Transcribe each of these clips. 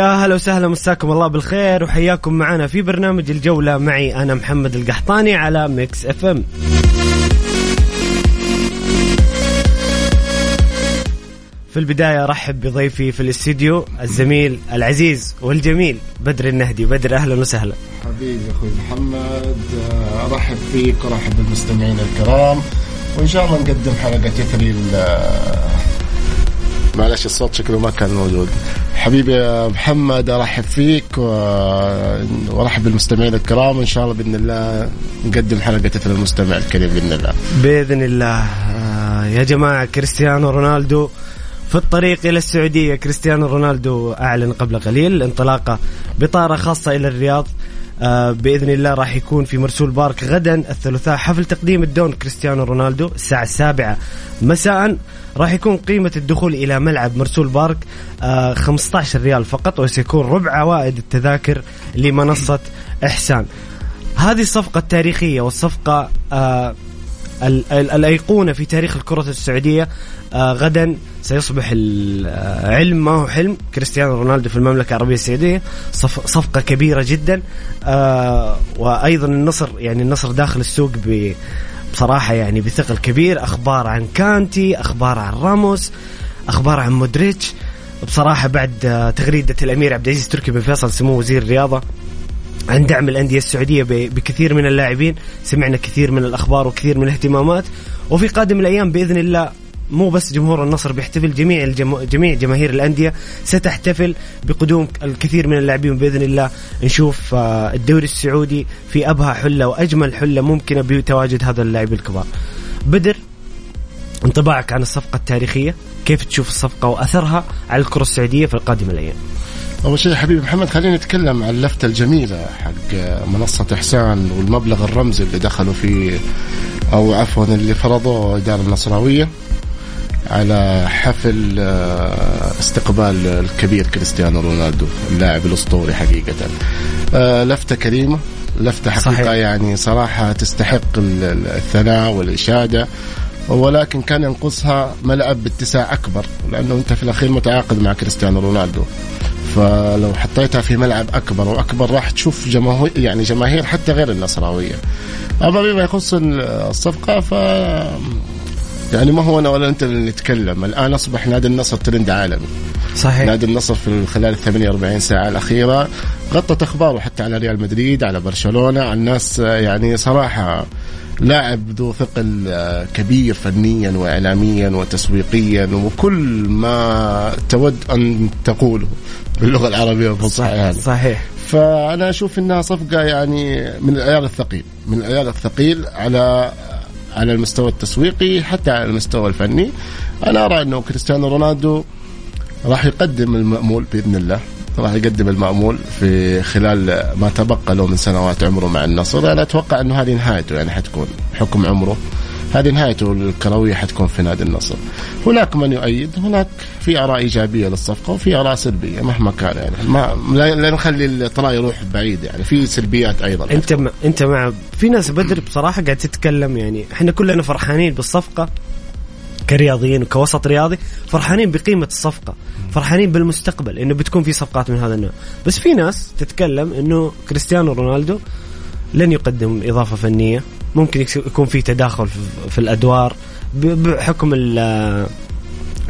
يا هلا وسهلا مساكم الله بالخير وحياكم معنا في برنامج الجولة. معي أنا محمد القحطاني على Mix FM. في البداية أرحب بضيفي في الاستديو الزميل العزيز والجميل بدر النهدي. بدر أهلا وسهلا. حبيبي أخوي محمد ارحب فيك وارحب بالمستمعين الكرام وإن شاء الله نقدم حلقة تثري معلش الصوت شكله ما كان موجود. حبيبي يا محمد أرحب فيك وأرحب بالمستمعين الكرام. وان شاء الله بإذن الله نقدم حلقة تثري المستمع الكريم بإذن الله. بإذن الله. آه، يا جماعة كريستيانو رونالدو في الطريق إلى السعودية. كريستيانو رونالدو أعلن قبل قليل انطلاقة بطارة خاصة إلى الرياض. آه، بإذن الله راح يكون في مرسول بارك غدا الثلاثاء. حفل تقديم الدون كريستيانو رونالدو الساعة السابعة مساء. راح يكون قيمة الدخول إلى ملعب مرسول بارك آه، 15 ريال فقط وسيكون ربع عوائد التذاكر لمنصة إحسان. هذه الصفقة التاريخية والصفقة آه، ال- ال- الأيقونة في تاريخ الكرة السعودية آه غدا سيصبح العلم ما هو حلم؟ كريستيانو رونالدو في المملكة العربية السعودية. صف صفقة كبيرة جدا. آه وأيضا النصر يعني النصر داخل السوق بصراحة يعني بثقل كبير. أخبار عن كانتي أخبار عن راموس أخبار عن مودريتش. بصراحة بعد آه، تغريدة الأمير عبد العزيز تركي بن فيصل سمو وزير الرياضة عن دعم الأندية السعودية بكثير من اللاعبين. سمعنا كثير من الأخبار وكثير من الاهتمامات. وفي قادم الأيام بإذن الله مو بس جمهور النصر بيحتفل جميع الجم... جميع جماهير الأندية ستحتفل بقدوم الكثير من اللاعبين. بإذن الله نشوف آه، الدوري السعودي في أبهى حلة وأجمل حلة ممكنة بتواجد هذا اللاعبين الكبار. بدر انطباعك عن الصفقة التاريخية. كيف تشوف الصفقة وأثرها على الكرة السعودية في القادم الأيام؟ أول شيء حبيبي محمد خلينا نتكلم عن اللفتة الجميلة حق منصة إحسان والمبلغ الرمزي اللي دخلوا فيه أو عفوا اللي فرضوه الاداره النصراوية على حفل آه، استقبال الكبير كريستيانو رونالدو اللاعب الأسطوري حقيقة آه، لفتة كريمة لفتة حقيقة صحيح. يعني صراحة تستحق ال- ال- الثناء والإشادة ولكن كان ينقصها ملعب باتساع أكبر لأنه أنت في الأخير متعاقد مع كريستيانو رونالدو فلو حطيتها في ملعب أكبر وأكبر راح تشوف جماهير يعني جماهير حتى غير النصراوية. أما بما يخص الصفقة ف يعني ما هو أنا ولا أنت اللي نتكلم، الآن أصبح نادي النصر ترند عالمي. صحيح نادي النصر في خلال ال 48 ساعة الأخيرة غطت أخباره حتى على ريال مدريد على برشلونة على الناس يعني صراحة لاعب ذو ثقل آه، كبير فنيا واعلاميا وتسويقيا وكل ما تود أن تقوله باللغة العربية الفصحى يعني. صحيح. فأنا أشوف إنها صفقة يعني من العيار الثقيل من العيار الثقيل على على المستوى التسويقي حتى على المستوى الفني. أنا أرى إنه كريستيانو رونالدو راح يقدم المأمول بإذن الله. راح يقدم المأمول في خلال ما تبقى له من سنوات عمره مع النصر. أنا أتوقع إنه هذه نهايته يعني حتكون حكم عمره. هذه نهايته الكروية حتكون في نادي النصر. هناك من يؤيد هناك في آراء إيجابية للصفقة وفي آراء سلبية مهما كان يعني. ما لا نخلي الطلاء يروح بعيد يعني. في سلبيات أيضا. أنت م... أنت مع في ناس بدر بصراحة قاعد تتكلم يعني. إحنا كلنا فرحانين بالصفقة. كرياضيين وكوسط رياضي فرحانين بقيمة الصفقة فرحانين بالمستقبل إنه بتكون في صفقات من هذا النوع. بس في ناس تتكلم إنه كريستيانو رونالدو لن يقدم إضافة فنية ممكن يكون في تداخل في الأدوار بحكم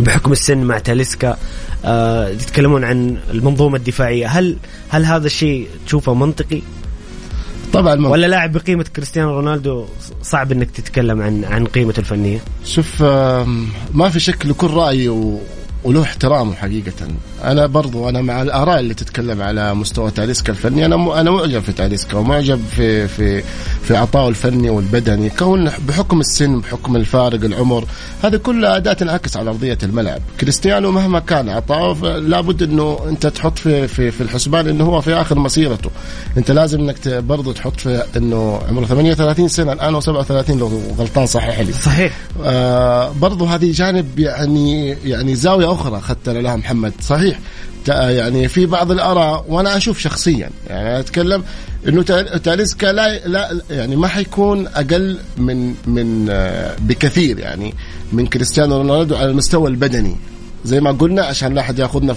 بحكم السن مع تاليسكا آه يتكلمون عن المنظومة الدفاعية. هل هل هذا الشيء تشوفه منطقي؟ طبعا منطقي. ولا لاعب بقيمة كريستيانو رونالدو صعب إنك تتكلم عن عن قيمته الفنية شوف ما في شك لكل رأي وله احترامه حقيقة. أنا برضو أنا مع الآراء اللي تتكلم على مستوى تاليسكا الفني. أنا أنا معجب في تاليسكا ومعجب في في في عطائه الفني والبدني. كون بحكم السن بحكم الفارق العمر هذه كلها أداة تنعكس على أرضية الملعب. كريستيانو مهما كان عطاؤه لابد أنه أنت تحط في في في الحسبان أنه هو في آخر مسيرته. أنت لازم أنك برضو تحط في أنه عمره 38 سنة الآن و37 لو غلطان صحيح لي. صحيح. آه برضو هذه جانب يعني يعني زاوية أخرى أخذت لها محمد. صحيح. يعني في بعض الآراء وأنا أشوف شخصيا. يعني أتكلم إنه تاليسكا لا لا يعني ما حيكون أقل من من آه، بكثير يعني من كريستيانو رونالدو على المستوى البدني. زي ما قلنا عشان لا أحد يأخذنا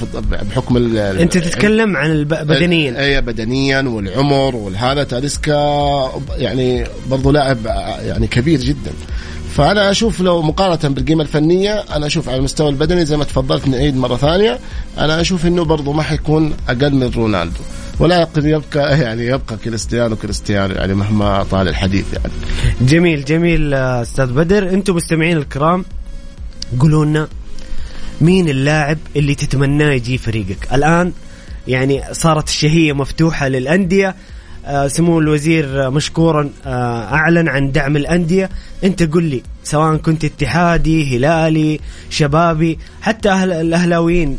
بحكم ال أنت تتكلم عن بدنيا. اي بدنيا والعمر والهذا. تاليسكا يعني برضه لاعب يعني كبير جدا. فأنا أشوف لو مقارنة بالقيمة الفنية أنا أشوف على المستوى البدني زي ما تفضلت نعيد مرة ثانية أنا أشوف إنه برضه ما حيكون أقل من رونالدو. ولكن يبقى يعني يبقى كريستيانو كريستيانو يعني مهما طال الحديث يعني. جميل جميل أستاذ بدر. أنتم مستمعين الكرام قولوا لنا مين اللاعب اللي تتمناه يجي فريقك؟ الآن يعني صارت الشهية مفتوحة للأندية آه، سمو الوزير مشكورا آه، أعلن عن دعم الأندية. أنت قل لي سواء كنت اتحادي هلالي شبابي حتى أهل الأهلاويين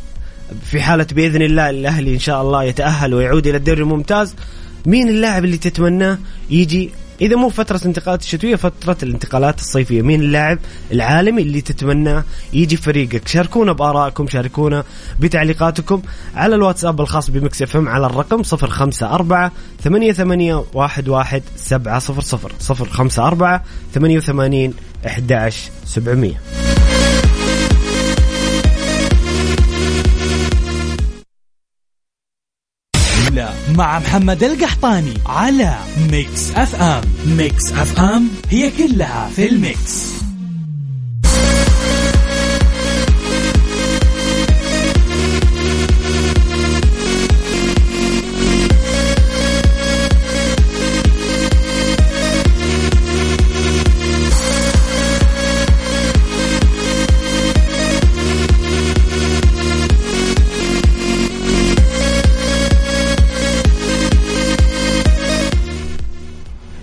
في حالة بإذن الله الأهلي إن شاء الله يتأهل ويعود إلى الدوري الممتاز مين اللاعب اللي تتمناه يجي إذا مو فترة الانتقالات الشتوية فترة الانتقالات الصيفية. مين اللاعب العالمي اللي تتمناه يجي فريقك؟ شاركونا بآرائكم شاركونا بتعليقاتكم على الواتساب الخاص بمكس إف إم على الرقم 054 88 11 700 054 88 11 700 مع محمد القحطاني على ميكس أف أم. ميكس أف أم هي كلها في الميكس.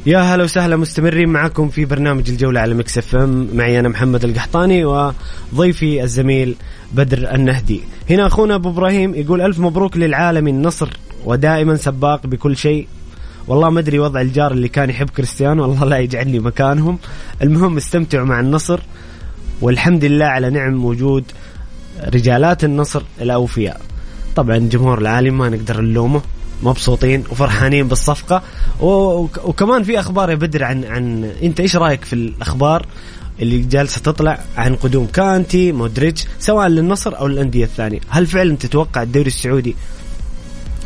يا هلا وسهلا مستمرين معكم في برنامج الجولة على Mix FM. معي أنا محمد القحطاني وضيفي الزميل بدر النهدي. هنا أخونا أبو إبراهيم يقول ألف مبروك للعالمي النصر ودائما سباق بكل شيء. والله ما أدري وضع الجار اللي كان يحب كريستيانو والله لا يجعلني مكانهم. المهم استمتعوا مع النصر والحمد لله على نعم وجود رجالات النصر الأوفياء. طبعا جمهور العالمي ما نقدر نلومه. مبسوطين وفرحانين بالصفقة. وكمان في أخبار يا بدر عن عن أنت إيش رأيك في الأخبار اللي جالسة تطلع عن قدوم كانتي مودريتش سواء للنصر أو الانديه الثانية؟ هل فعلا تتوقع الدوري السعودي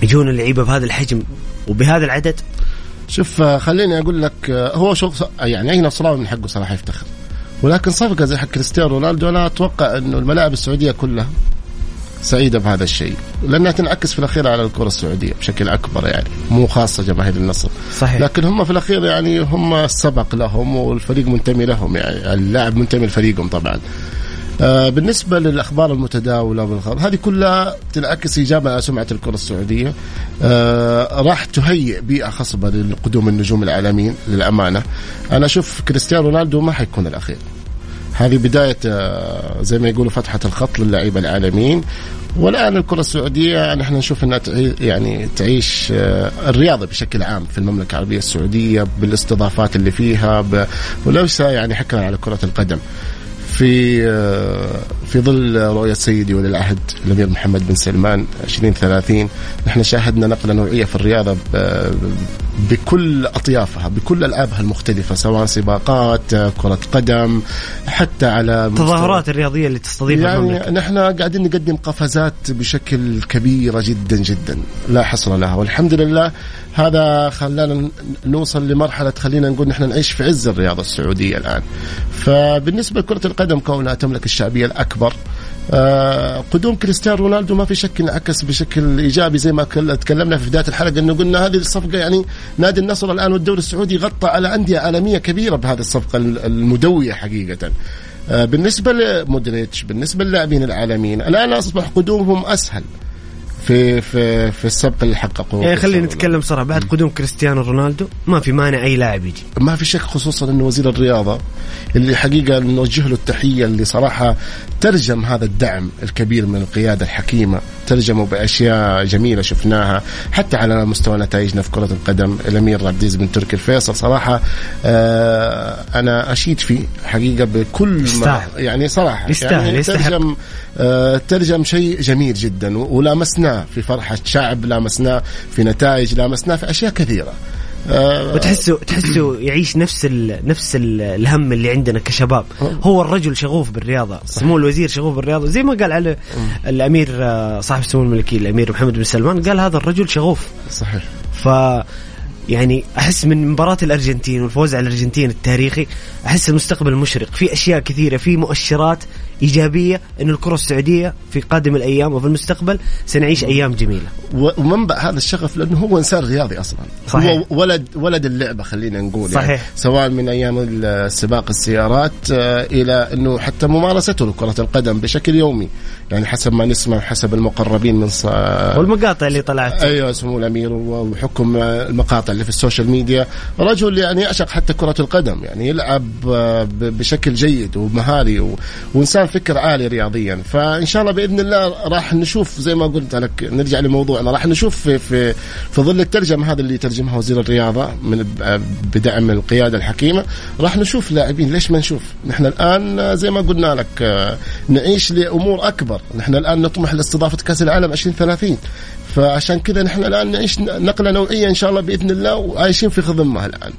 يجون اللعيبة بهذا الحجم وبهذا العدد؟ شوف خليني أقول لك هو شوف يعني أي نصراوي من حقه صراحة يفتخر. ولكن صفقة زي حق كريستيانو رونالدو أنا أتوقع إنه الملاعب السعودية كلها سعيدة بهذا الشيء. لانها تنعكس في الأخير على الكرة السعودية بشكل أكبر يعني مو خاصة جماهير النصر. صحيح. لكن هم في الأخير يعني هم السبق لهم والفريق منتمي لهم يعني اللاعب منتمي لفريقهم طبعا. آه بالنسبة للأخبار المتداولة والخبر هذه كلها تنعكس إيجابا على سمعة الكرة السعودية. آه راح تهيئ بيئة خصبة لقدوم النجوم العالميين للأمانة. أنا أشوف كريستيانو رونالدو ما حيكون الأخير. هذه بداية آه، زي ما يقولوا فتحة الخط للاعيبة العالميين والآن الكرة السعودية نحن نشوف إنها يعني تعيش آه، الرياضة بشكل عام في المملكة العربية السعودية بالاستضافات اللي فيها. وليس يعني حكرا على كرة القدم في آه، في ظل رؤية سيدي ولي العهد الأمير محمد بن سلمان 2030 نحن شاهدنا نقلة نوعية في الرياضة بكل أطيافها بكل ألعابها المختلفة سواء سباقات آه، كرة قدم حتى على التظاهرات الرياضية اللي تستضيفها يعني نحن قاعدين نقدم قفزات بشكل كبيره جدا جدا لا حصر لها والحمد لله هذا خلانا نوصل لمرحلة خلينا نقول نحن نعيش في عز الرياضة السعودية الآن. فبالنسبة لكرة القدم كونها تملك الشعبية الأكبر آه، قدوم كريستيانو رونالدو ما في شك انعكس بشكل إيجابي زي ما كل- تكلمنا في بداية الحلقة إنه قلنا هذه الصفقة يعني نادي النصر الآن والدوري السعودي غطى على أندية عالمية كبيرة بهذه الصفقة المدوية حقيقة. آه، بالنسبة لمودريتش بالنسبة للاعبين العالميين الآن أصبح قدومهم أسهل في في في السبق اللي حققوه. يعني خلينا نتكلم صراحة. بعد قدوم كريستيانو رونالدو ما في مانع أي لاعب يجي. ما في شك خصوصا إنه وزير الرياضة اللي حقيقة نوجه له التحية اللي صراحة ترجم هذا الدعم الكبير من القيادة الحكيمة. ترجموا بأشياء جميلة شفناها حتى على مستوى نتائجنا في كرة القدم. الأمير عبد العزيز بن تركي الفيصل صراحة آه أنا أشيد فيه حقيقة بكل ما يستاهل. يعني صراحة يستاهل، يعني يستحق. ترجم آه ترجم شيء جميل جدا ولامسناه في فرحه شعب لامسناه في نتائج لامسناه في أشياء كثيرة. آه وتحسه تحسه يعيش نفس ال نفس ال الهم اللي عندنا كشباب. هو الرجل شغوف بالرياضة سمو الوزير شغوف بالرياضة. زي ما قال على الأمير آه، صاحب السمو الملكي الأمير محمد بن سلمان قال هذا الرجل شغوف. صحيح. ف يعني أحس من مباراة الأرجنتين والفوز على الأرجنتين التاريخي أحس المستقبل مشرق. في أشياء كثيرة في مؤشرات إيجابية ان الكرة السعودية في قادم الأيام وفي المستقبل سنعيش أيام جميلة. ومنبع هذا الشغف لأنه هو إنسان رياضي أصلا. صحيح. هو ولد ولد اللعبة خلينا نقول يعني. صحيح. سواء من أيام السباق السيارات آه، إلى إنه حتى ممارسته لكرة القدم بشكل يومي. يعني حسب ما نسمع حسب المقربين من ص... والمقاطع اللي طلعت. أيوه سمو الأمير وحكم المقاطع اللي في ال social media رجل يعني يعشق حتى كرة القدم يعني يلعب آه، بشكل جيد ومهاري و... وإنسان فكر عالي رياضيا. فإن شاء الله بإذن الله راح نشوف زي ما قلت لك نرجع لموضوعنا. راح نشوف في في, في ظل الترجمة هذا اللي ترجمها وزير الرياضة من ب- بدعم القيادة الحكيمة راح نشوف لاعبين. ليش ما نشوف؟ نحن الآن آه، زي ما قلنا لك آه، نعيش لأمور أكبر. نحن الآن نطمح لاستضافة كأس العالم 2030 فعشان كذا نحن الآن نعيش نقلة نوعية إن شاء الله بإذن الله وعايشين في خضمها الآن.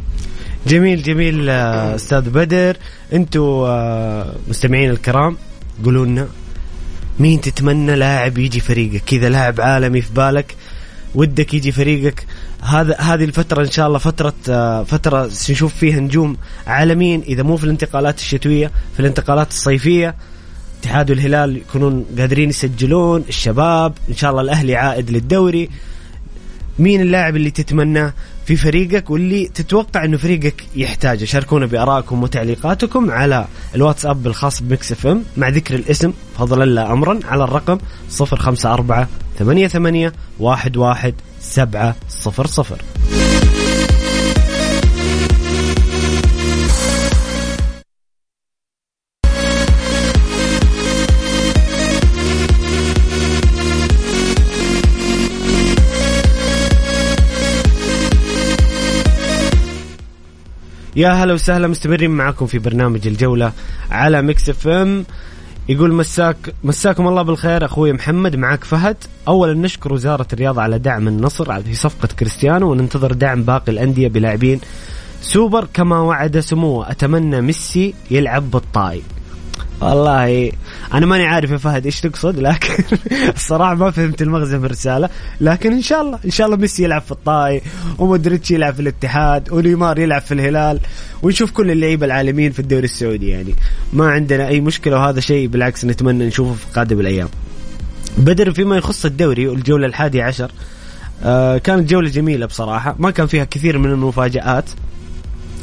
جميل جميل آه، أستاذ بدر. أنتم آه، مستمعين الكرام قولوا لنا مين تتمنى لاعب يجي فريقك؟ كذا لاعب عالمي في بالك ودك يجي فريقك. هذا هذه الفترة إن شاء الله فترة آه، فترة نشوف فيها نجوم عالميين إذا مو في الانتقالات الشتوية في الانتقالات الصيفية. اتحاد والهلال يكونون قادرين يسجلون الشباب إن شاء الله الأهلي عائد للدوري. مين اللاعب اللي تتمناه في فريقك واللي تتوقع إنه فريقك يحتاجه؟ شاركونا بارائكم وتعليقاتكم على الواتساب الخاص بمكس إف إم مع ذكر الاسم فضلا لا أمرا على الرقم 054 88 11 يا هلا وسهلا مستمرين معكم في برنامج الجولة على Mix FM. يقول مساك مساكم الله بالخير أخوي محمد معك فهد. اولا نشكر وزارة الرياضة على دعم النصر في صفقة كريستيانو وننتظر دعم باقي الأندية بلاعبين. سوبر كما وعد سموه أتمنى ميسي يلعب بالطاي والله أنا ماني عارف يا فهد إيش تقصد لكن الصراحة ما فهمت المغزى من الرسالة. لكن إن شاء الله إن شاء الله ميسي يلعب في الطاي ومودريتش يلعب في الاتحاد ونيمار يلعب في الهلال ونشوف كل اللعيبة العالميين في الدوري السعودي يعني. ما عندنا أي مشكلة وهذا شيء بالعكس نتمنى نشوفه في قادم الأيام. بدر فيما يخص الدوري والجولة الحادية عشر آه كانت جولة جميلة بصراحة ما كان فيها كثير من المفاجآت.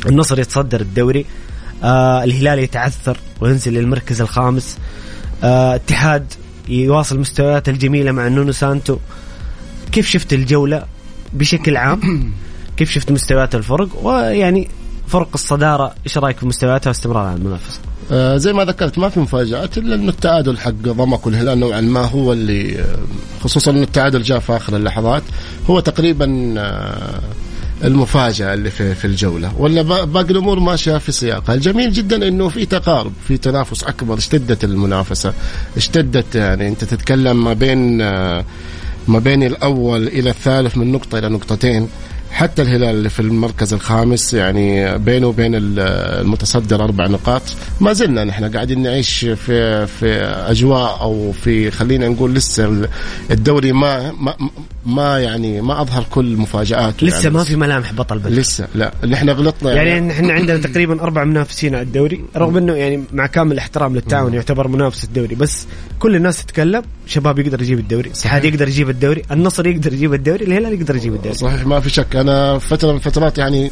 النصر يتصدر الدوري. الهلال يتعثر وينزل للمركز الخامس. آه اتحاد يواصل مستوياته الجميلة مع نونو سانتو. كيف شفت الجولة بشكل عام؟ كيف شفت مستويات الفرق؟ ويعني فرق الصدارة إيش رأيك في مستوياتها واستمرار على المنافسة؟ آه زي ما ذكرت ما في مفاجآت إلا إنه التعادل حق ضمك والهلال نوعا ما هو اللي آه، خصوصا إنه التعادل جاء في آخر اللحظات. هو تقريبا آه المفاجأة اللي في في الجولة. ولا با- باقي الأمور ماشية في سياقها. الجميل جدا إنه في تقارب في تنافس أكبر. اشتدت المنافسة. اشتدت يعني أنت تتكلم ما بين آه، ما بين الأول إلى الثالث من نقطة إلى نقطتين. حتى الهلال اللي في المركز الخامس يعني بينه وبين ال- المتصدر أربع نقاط. ما زلنا نحن قاعدين نعيش في في أجواء أو في خلينا نقول لسه ال- الدوري ما ما ما يعني ما أظهر كل مفاجاته لسه يعني. ما في ملامح بطل بدر لسه لا اللي إحنا غلطنا يعني إحنا عندنا تقريبا أربع منافسين على الدوري رغم إنه يعني مع كامل الاحترام للتعاون يعتبر منافس الدوري. بس كل الناس تتكلم شباب يقدر يجيب الدوري الاتحاد يقدر يجيب الدوري النصر يقدر يجيب الدوري الهلال يقدر يجيب الدوري. صحيح ما في شك. أنا فترة من فترات يعني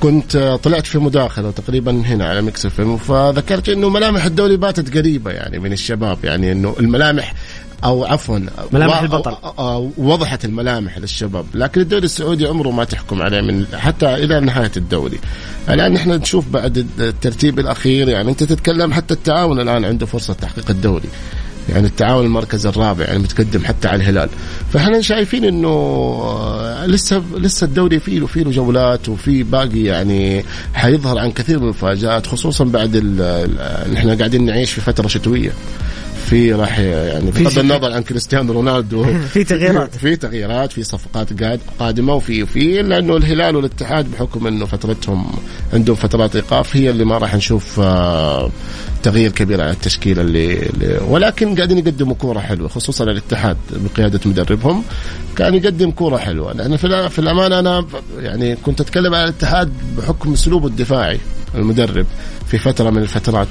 كنت طلعت في مداخلة تقريبا هنا على Mix FM فذكرت إنه ملامح الدوري باتت قريبة يعني من الشباب يعني إنه الملامح أو عفوا ملامح و- البطل. أو- أو- وضحت الملامح للشباب. لكن الدوري السعودي عمره ما تحكم عليه من حتى إلى نهاية الدوري الآن نحن نشوف بعد الترتيب الأخير يعني أنت تتكلم حتى التعاون الآن عنده فرصة تحقيق الدوري يعني التعاون المركز الرابع يعني متقدم حتى على الهلال. فاحنا شايفين إنه آه، لسه لسه الدوري فيه له فيه له جولات وفي باقي يعني حيظهر عن كثير من المفاجآت خصوصا بعد نحن قاعدين نعيش في فترة شتوية. في راح يعني في بغض. النظر عن كريستيانو رونالدو في تغييرات. في تغييرات في صفقات قاد- قادمة وفي وفي لأنه الهلال والاتحاد بحكم إنه فترتهم عندهم فترات إيقاف هي اللي ما راح نشوف آه، تغيير كبير على التشكيلة اللي, اللي ولكن قاعدين يقدموا كورة حلوة خصوصا الاتحاد بقيادة مدربهم كان يقدم كورة حلوة لأن في في الأمانة أنا يعني كنت أتكلم عن الاتحاد بحكم أسلوبه الدفاعي المدرب في فترة من الفترات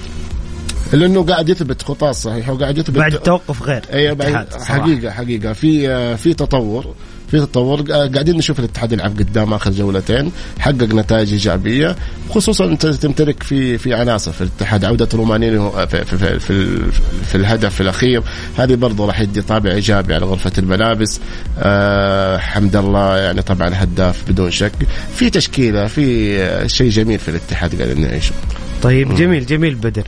لأنه قاعد يثبت خطاه صحيح وقاعد يثبت بعد التوقف غير. اي بعد. حقيقة حقيقة. في في تطور. في تطور. قاعدين نشوف الاتحاد يلعب قدام آخر جولتين. حقق نتائج إيجابية خصوصا انت تمتلك في في عناصر. في الاتحاد عودة رومانيني في في, في, في, في الهدف الأخير. هذه برضه راح يدي طابع إيجابي على غرفة الملابس. آه حمد الله يعني طبعا هداف بدون شك. في تشكيلة في آه، شيء جميل في الاتحاد قاعدين نعيشه. طيب جميل جميل بدر.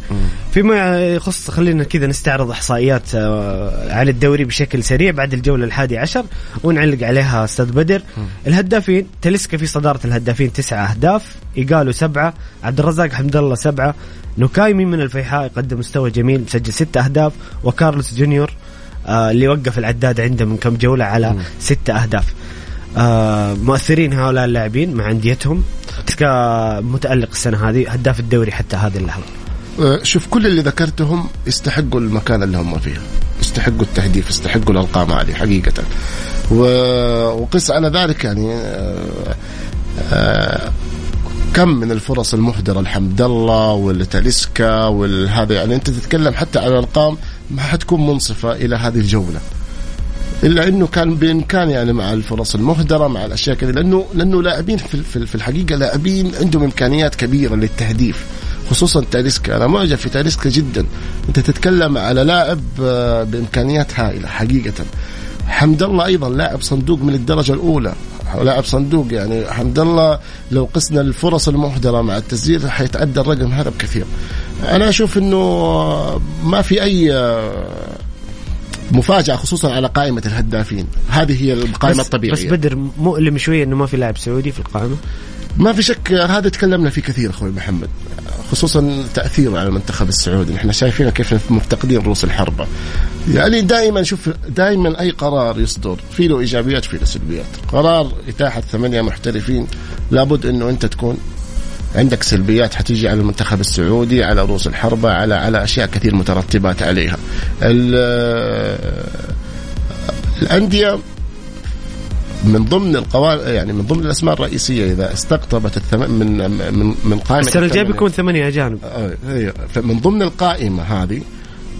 فيما يخص خلينا كذا نستعرض إحصائيات آه، على الدوري بشكل سريع بعد الجولة الحادي عشر ونعلق عليها أستاذ بدر. الهدافين تلسكا في صدارة الهدافين تسعة أهداف إيجالو سبعة عبد الرزاق حمد الله سبعة نوكايمي من الفيحاء يقدم مستوى جميل مسجل ستة أهداف وكارلوس جونيور آه، اللي وقف العداد عنده من كم جولة على ستة أهداف. آه، مؤثرين هؤلاء اللاعبين مع أنديتهم. تلسكا متألق السنة هذه هداف الدوري حتى هذه اللحظة. آه، شوف كل اللي ذكرتهم يستحقوا المكان اللي هم فيه يستحقوا التهديف يستحقوا الارقام هذه حقيقة. و... وقس على ذلك يعني آه، آه، كم من الفرص المهدره الحمد الله والتاليسكا والهذا يعني أنت تتكلم حتى على الأرقام ما حتكون منصفة إلى هذه الجولة. إلا إنه كان بامكان يعني مع الفرص المهدره مع الأشياء كذا لأنه لأنه لاعبين في في- في الحقيقة لاعبين عندهم إمكانيات كبيرة للتهديف خصوصا تاليسكا. أنا معجب في تاليسكا جدا. أنت تتكلم على لاعب آه، بإمكانيات هائلة حقيقة. حمد الله أيضا لاعب صندوق من الدرجة الأولى. لاعب صندوق يعني حمد الله لو قسنا الفرص المهدره مع التسجيل حيتعدى الرقم هذا بكثير. أنا أشوف إنه ما في أي مفاجأة خصوصا على قائمة الهدافين. هذه هي القائمة بس الطبيعية. بس بدر مؤلم شوية إنه ما في لاعب سعودي في القائمة؟ ما في شك هذا تكلمنا فيه كثير أخوي محمد. خصوصا تأثيره على المنتخب السعودي. نحن شايفين كيف مفتقدين رؤوس الحربة. يعني دائما شوف دائما أي قرار يصدر في له إيجابيات في له سلبيات. قرار إتاحة ثمانية محترفين لابد إنه أنت تكون عندك سلبيات. حتيجي على المنتخب السعودي على رؤوس الحربة على على أشياء كثير مترتبات عليها. ال- الأندية من ضمن القوائم يعني من ضمن الأسماء الرئيسية إذا استقطبت الثم... من من من قائمة السنة الجايه بيكون ثمانية اجانب آه، فمن ضمن القائمة هذه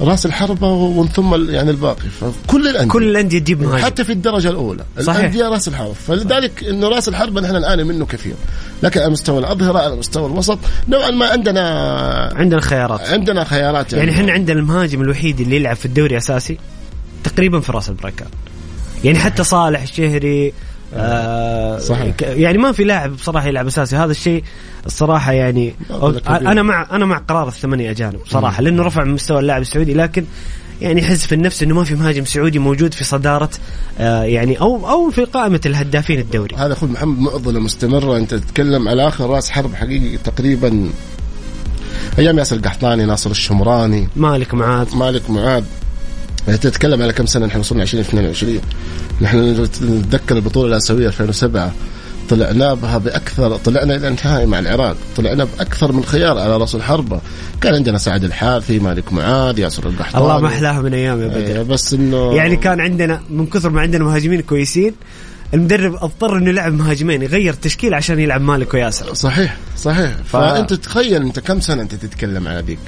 راس الحربة ومن ثم يعني الباقي. فكل الأندية. كل الأندية تجيب مهاجم. حتى في الدرجة الأولى. صحيح. الأندية راس الحرب فلذلك إنه راس الحربة نحن نعاني منه كثير. لكن على مستوى الأظهرة على مستوى الوسط. نوعا ما عندنا عندنا خيارات. عندنا خيارات يعني إحنا عندنا المهاجم الوحيد اللي يلعب في الدوري اساسي تقريبا في راس البركان يعني حتى صالح الشهري آه صحيح. يعني ما في لاعب بصراحة يلعب أساسي. هذا الشيء الصراحة يعني. أنا مع أنا مع قرار الثمانية أجانب صراحة لأنه رفع من مستوى اللاعب السعودي لكن يعني يحس في النفس إنه ما في مهاجم سعودي موجود في صدارة آه يعني أو أو في قائمة الهدافين الدوري. هذا أخوي محمد معضله مستمرة. أنت تتكلم على آخر رأس حرب حقيقي تقريبا أيام ياسر القحطاني ناصر الشمراني. مالك معاذ. مالك معاذ. تتكلم على كم سنة؟ نحن وصلنا 2022 نحن نتذكر البطولة الآسيوية 2007 طلعنا بها باكثر طلعنا إلى النهائي مع العراق. طلعنا بأكثر من خيار على رأس الحربه كان عندنا سعد الحارثي مالك معاذ ياسر القحطاني الله ما احلاها من أيام يا بدر. إيه، بس إنه يعني كان عندنا من كثر ما عندنا مهاجمين كويسين المدرب أضطر إنه يلعب مهاجمين يغير تشكيل عشان يلعب مالك وياسر. صحيح صحيح. فأنت تخيل أنت كم سنة أنت تتكلم على ذيك؟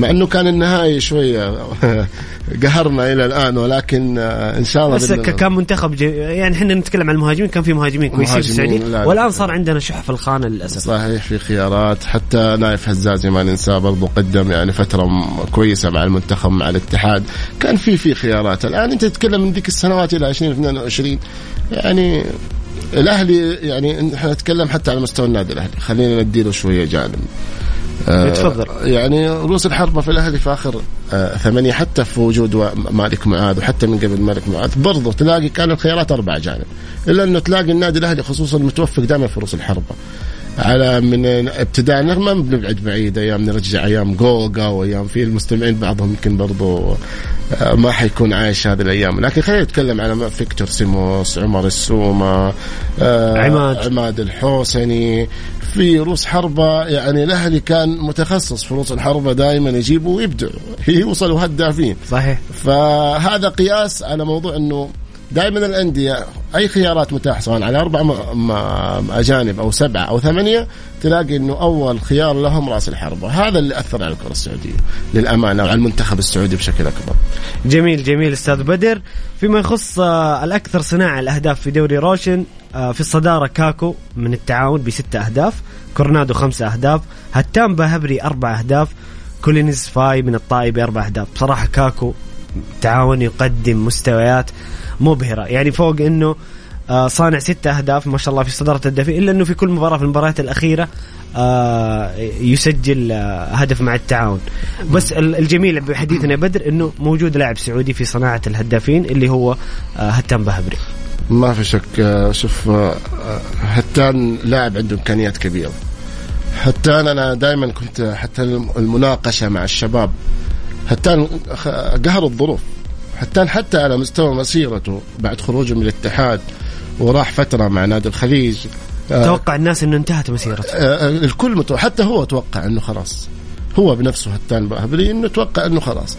مع إنه كان النهائي شوية قهرنا إلى الآن ولكن آه، إن شاء الله بس. كان منتخب جي... يعني إحنا نتكلم عن المهاجمين كان في مهاجمين كويسين في السعودية. لا، لا. والآن صار عندنا شح في الخانة للأسف. صحيح في خيارات. حتى نايف هزازي ما ننساه برضو قدم يعني فترة كويسة مع المنتخب مع الاتحاد. كان في في خيارات. الآن أنت تتكلم من ذيك السنوات إلى 2022 يعني الأهلي يعني إحنا نتكلم حتى على مستوى النادي الأهلي. خلينا نديله شوية جانب. آه، تفضل. يعني رؤوس الحربة في الأهلي في آخر آه ثمانية حتى في وجود مالك معاذ وحتى من قبل مالك معاذ برضو تلاقي كان الخيارات أربع جانب إلا أنه تلاقي النادي الأهلي خصوصا متوفق دائما في رؤوس الحربة على من ابتداء ما بنبعد بعيد أيام نرجع أيام جوجا وأيام في المستمعين بعضهم يمكن برضو آه، ما حيكون عايش هذه الأيام لكن خلينا نتكلم على فيكتور سيموس عمر السومة آه، عماد. عماد الحوسني في روس حربة يعني الأهلي كان متخصص في روس الحربة دائما يجيبوا ويبدعوا يوصلوا هدافين صحيح. فهذا قياس على موضوع إنه دائما الأندية أي خيارات متاحة سواء على أربع أجانب أو سبعة أو ثمانية تلاقي إنه أول خيار لهم رأس الحربة، هذا اللي أثر على الكرة السعودية للأمانة وعلى المنتخب السعودي بشكل أكبر. جميل جميل أستاذ بدر. فيما يخص آه، الأكثر صناعة الأهداف في دوري روشن آه، في الصدارة كاكو من التعاون بستة أهداف كورونادو خمسة أهداف هتان باهبري أربع أهداف كولينز فاي من الطائي باربع أهداف. بصراحة كاكو تعاون يقدم مستويات مبهرة. يعني فوق إنه آه، صانع ستة أهداف ما شاء الله في صدارة الهدافين إلا أنه في كل مباراة في المباريات الأخيرة آه، يسجل آه، هدف مع التعاون. بس ال- الجميل بحديثنا بدر أنه موجود لاعب سعودي في صناعة الهدافين اللي هو هتام بهبري. ما في شك شوف هتان لاعب عنده إمكانيات كبيرة. هتان أنا دائما كنت حتى المناقشة مع الشباب هتان خ- قهر الظروف. هتان حتى على مستوى مسيرته بعد خروجه من الاتحاد وراح فترة مع نادي الخليج. آه، توقع الناس أنه انتهت مسيرته. آه، الكل متو... حتى هو توقع إنه خلاص. هو بنفسه هتان بهبري إنه توقع إنه خلاص.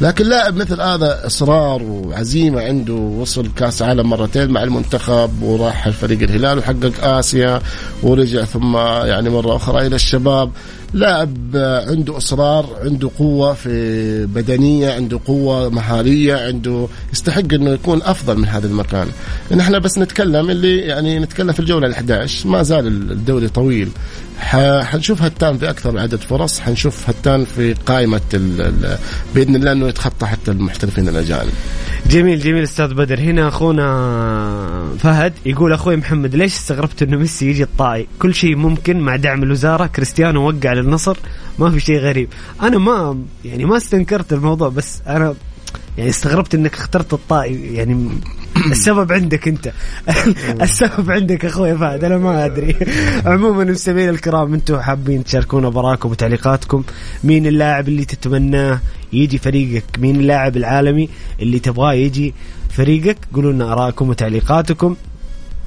لكن لاعب مثل هذا إصرار وعزيمة عنده وصل كأس عالم مرتين مع المنتخب وراح الفريق الهلال وحقق آسيا ورجع ثم يعني مرة أخرى إلى الشباب. لاعب عنده إصرار عنده قوة في بدنية عنده قوة مهارية عنده يستحق إنه يكون أفضل من هذا المكان. نحن بس نتكلم اللي يعني نتكلم في الجولة ال11 ما زال الدوري طويل. حنشوف هتان في أكثر عدد فرص حنشوف هتان في قائمة بإذن الله إنه يتخطى حتى المحترفين الأجانب. جميل جميل أستاذ بدر. هنا أخونا فهد يقول أخوي محمد ليش استغربت إنه ميسي يجي الطائي؟ كل شيء ممكن مع دعم الوزارة. كريستيانو وقع للنصر. ما في شيء غريب. أنا ما يعني ما استنكرت الموضوع بس أنا يعني استغربت إنك اخترت الطائي. يعني السبب عندك أنت. السبب عندك أخوي فهد أنا ما أدري. عموما مستمعين الكرام أنتم حابين تشاركونا براكم وتعليقاتكم. مين اللاعب اللي تتمناه يجي فريقك مين اللاعب العالمي اللي تبغاه يجي فريقك قولوا لنا آرائكم وتعليقاتكم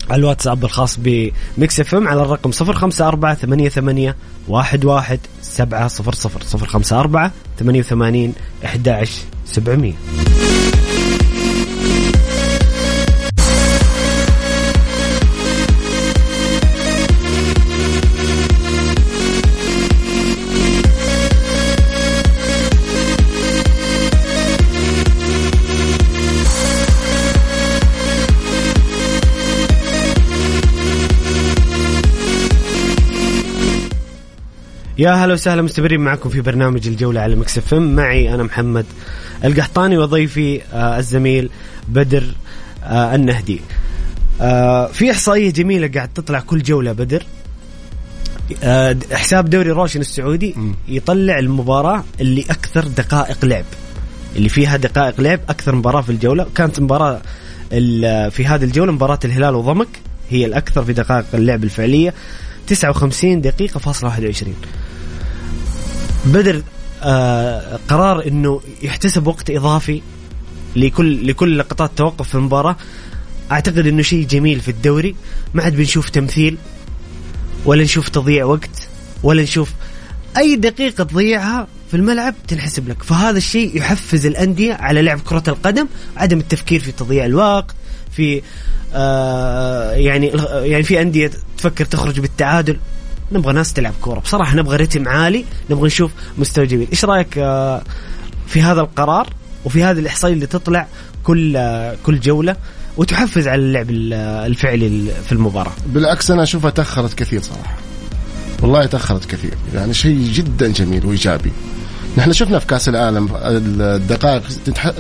على الواتساب الخاص ب Mix FM على الرقم 054 88 11 700 054 88 11 700 يا هلا وسهلا مستمرين معكم في برنامج الجولة على Mix FM. معي أنا محمد القحطاني وضيفي آه الزميل بدر آه النهدي. آه في إحصائية جميلة قاعد تطلع كل جولة بدر. آه حساب دوري روشن السعودي يطلع المباراة اللي أكثر دقائق لعب. اللي فيها دقائق لعب أكثر مباراة في الجولة. كانت مباراة في هذه الجولة مباراة الهلال وضمك. هي الأكثر في دقائق اللعب الفعلية. 59 دقيقة فاصلة 21 بدر آه قرار إنه يحتسب وقت إضافي لكل لكل لقطات توقف في المباراة. أعتقد إنه شيء جميل في الدوري. ما عاد بنشوف تمثيل ولا نشوف تضييع وقت ولا نشوف أي دقيقة تضيعها في الملعب تنحسب لك. فهذا الشيء يحفز الأندية على لعب كرة القدم عدم التفكير في تضييع الوقت في آه يعني يعني في أندية تفكر تخرج بالتعادل. نبغى ناس تلعب كورة. بصراحة نبغى رتم عالي. نبغى نشوف مستوى جميل. إيش رأيك آه في هذا القرار وفي هذه الاحصائيه اللي تطلع كل آه كل جولة وتحفز على اللعب الفعلي في المباراة؟ بالعكس أنا أشوفها تأخرت كثير صراحة. والله تأخرت كثير. يعني شيء جدا جميل وإيجابي. نحن شفنا في كأس العالم الدقائق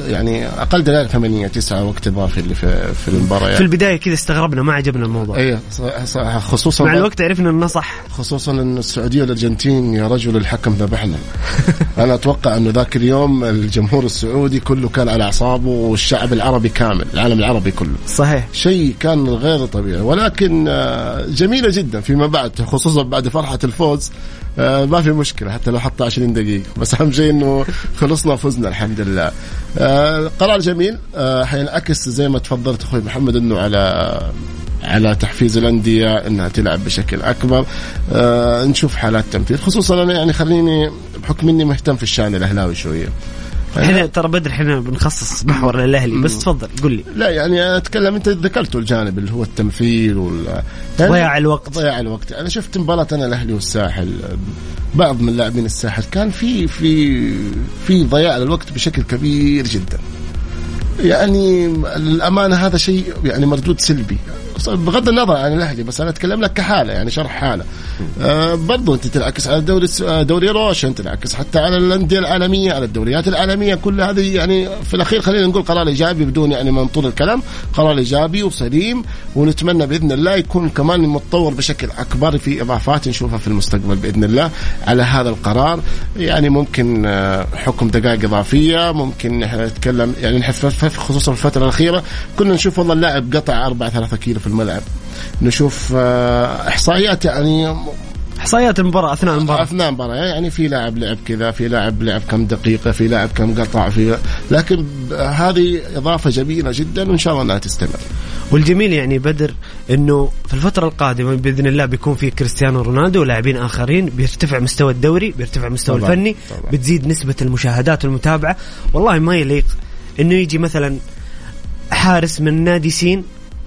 يعني أقل دقائق ثمانية تسعة وقت إضافي اللي في في المباراة في البداية كذا استغربنا ما عجبنا الموضوع. اي صح خصوصا مع الوقت عرفنا إنه صح. خصوصا إن السعودية والأرجنتين يا رجل الحكم ذبحنا. أنا أتوقع إنه ذاك اليوم الجمهور السعودي كله كان على أعصابه والشعب العربي كامل العالم العربي كله. صحيح. شيء كان غير طبيعي. ولكن آه، جميلة جدا فيما بعد خصوصا بعد فرحة الفوز. آه، ما في مشكلة حتى لو حط 20 دقيقة. بس أهم شيء إنه خلصنا وفزنا الحمد لله. آه، قرار جميل. آه، حينعكس زي ما تفضلت أخوي محمد إنه على على تحفيز الأندية إنها تلعب بشكل أكبر. آه نشوف حالات تمثيل خصوصا أنا يعني خليني بحكم إني مهتم في الشأن الأهلاوي شوية. إحنا ترى بدر إحنا بنخصص محور للأهلي بس تفضل قل لي. لا يعني أتكلم أنت ذكرته الجانب اللي هو التمثيل وال ضياع الوقت. ضياع الوقت. أنا شفت مباراة أنا الأهلي والساحل بعض من لاعبين الساحل كان في في في ضياع للوقت بشكل كبير جدا. يعني الأمانة هذا شيء يعني مردود سلبي. بغض النظر عن الأهلي بس أنا أتكلم لك كحالة يعني شرح حالة. آه برضو أنت تنعكس على الدوري دوري روشن تنعكس حتى على الأندية العالمية على الدوريات العالمية كل هذه يعني في الأخير خلينا نقول قرار إيجابي بدون يعني ما نطول الكلام قرار إيجابي وسليم ونتمنى بإذن الله يكون كمان متطور بشكل أكبر في إضافات نشوفها في المستقبل بإذن الله على هذا القرار. يعني ممكن آه، حكم دقائق إضافية ممكن نتكلم يعني نحفف خصوصا في الفترة الأخيرة. كنا نشوف والله اللاعب قطع 4 3 كيلو في الملعب. نشوف آه، إحصائيات يعني إحصائيات المباراة أثناء المباراة. أثناء المباراة يعني في لاعب لعب كذا في لاعب لعب كم دقيقة في لاعب كم قطع في لكن هذه إضافة جميلة جدا وإن شاء الله أنها تستمر. والجميل يعني بدر إنه في الفترة القادمة بإذن الله بيكون في كريستيانو رونالدو ولاعبين آخرين بيرتفع مستوى الدوري بيرتفع مستوى طبعا الفني طبعا. بتزيد نسبة المشاهدات والمتابعة. والله ما يليق إنه يجي مثلا حارس من نادي سين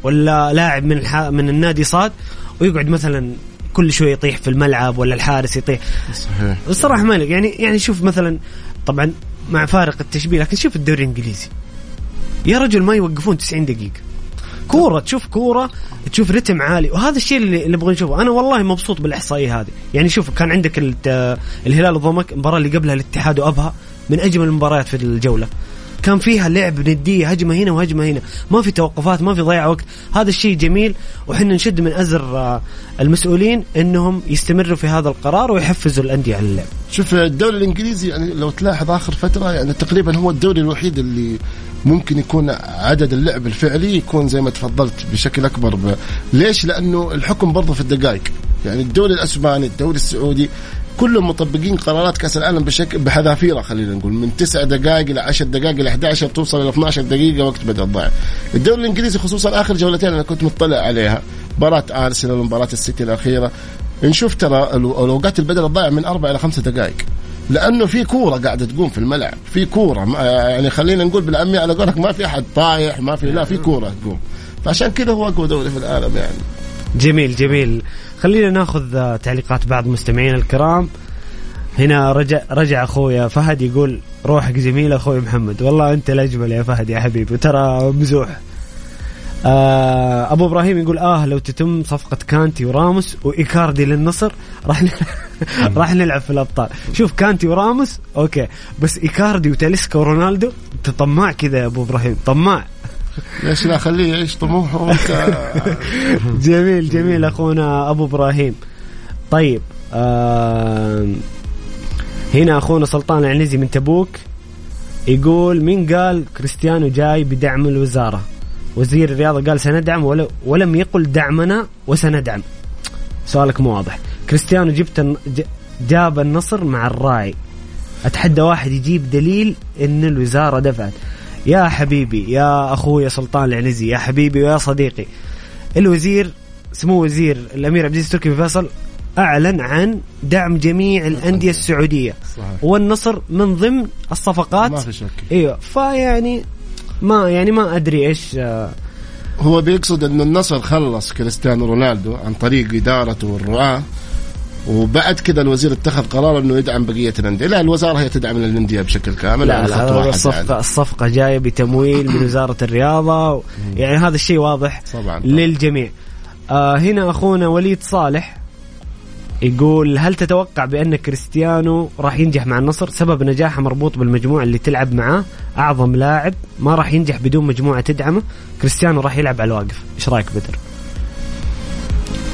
ولا لاعب من الح... من النادي صاد ويقعد مثلا كل شوي يطيح في الملعب ولا الحارس يطيح. صحيح. الصراحة ما يعني يعني شوف مثلا طبعا مع فارق التشبيه لكن شوف الدوري الإنجليزي. يا رجل ما يوقفون 90 دقيقة. كورة تشوف كورة تشوف رتم عالي. وهذا الشيء اللي نبغى نشوفه أنا والله مبسوط بالإحصائية هذه. يعني شوف كان عندك الهلال الضمك المباراة اللي قبلها الاتحاد وأبها من أجمل المباريات في الجولة. كان فيها لعب نديه هجمة هنا وهجمة هنا. ما في توقفات ما في ضياع وقت. هذا الشيء جميل وحنا نشد من أزر آه، المسؤولين إنهم يستمروا في هذا القرار ويحفزوا الأندية على اللعب. شوف الدوري الإنجليزي يعني لو تلاحظ آخر فترة يعني تقريبا هو الدوري الوحيد اللي ممكن يكون عدد اللعب الفعلي يكون زي ما تفضلت بشكل أكبر ب... ليش؟ لأنه الحكم برضه في الدقائق. يعني الدوري الأسباني الدوري السعودي كلهم مطبقين قرارات كأس العالم بشكل بحذافيره خلينا نقول من 9 دقائق إلى 10 دقائق إلى 11 توصل إلى 12 دقيقة وقت بدء الضائع. الدوري الإنجليزي خصوصا آخر جولتين أنا كنت مطلع عليها مباراة أرسنال ومباراة السيتي الأخيرة. نشوف ترى الأوقات البدل الضائع من أربع إلى خمسة دقائق لأنه في كورة قاعدة تقوم في الملعب في كورة يعني خلينا نقول بالعاميه على قولك ما في أحد طايح ما في لا في كورة تقوم. فعشان كذا هو أقوى دوري في العالم يعني. جميل جميل. خلينا ناخذ تعليقات بعض مستمعينا الكرام. هنا رجع رجع أخويا فهد يقول روحك جميله أخوي محمد. والله أنت الأجمل يا فهد يا حبيبي وترى مزوح. آه أبو إبراهيم يقول آه لو تتم صفقة كانتي وراموس وإيكاردي للنصر راح راح نلعب في الأبطال. شوف كانتي وراموس أوكي. بس إيكاردي وتاليسكا ورونالدو انت طماع كذا يا أبو إبراهيم طماع. ليش لا خليه يعيش طموحه جميل جميل أخونا أبو إبراهيم. طيب آه هنا أخونا سلطان العنزي من تبوك يقول مين قال كريستيانو جاي بدعم الوزارة؟ وزير الرياضة قال سندعم ولم يقل دعمنا وسندعم. سؤالك مو واضح. كريستيانو جبت جاب النصر مع الراعي أتحدى واحد يجيب دليل إن الوزارة دفعت. يا حبيبي يا أخوي سلطان العنزي يا حبيبي ويا صديقي. الوزير سمو وزير الأمير عبد العزيز تركي فيصل أعلن عن دعم جميع الأندية السعودية. صحيح. والنصر من ضمن الصفقات. ما في شك. أيوه. فيعني ما يعني ما أدري إيش آه، هو بيقصد انه النصر خلص كريستيانو رونالدو عن طريق إدارته والرعاه وبعد كذا الوزير اتخذ قرار إنه يدعم بقية الأندية، لا الوزارة هي تدعم الانديه بشكل كامل لا على خط لا واحد الصفقة يعني. الصفقة جاية بتمويل من وزارة الرياضة. و- يعني هذا الشيء واضح طبعا. للجميع. آه هنا أخونا وليد صالح يقول هل تتوقع بأن كريستيانو راح ينجح مع النصر؟ سبب نجاحه مربوط بالمجموعة اللي تلعب معاه. أعظم لاعب ما راح ينجح بدون مجموعة تدعمه. كريستيانو راح يلعب على الواقف. إيش رأيك بدر؟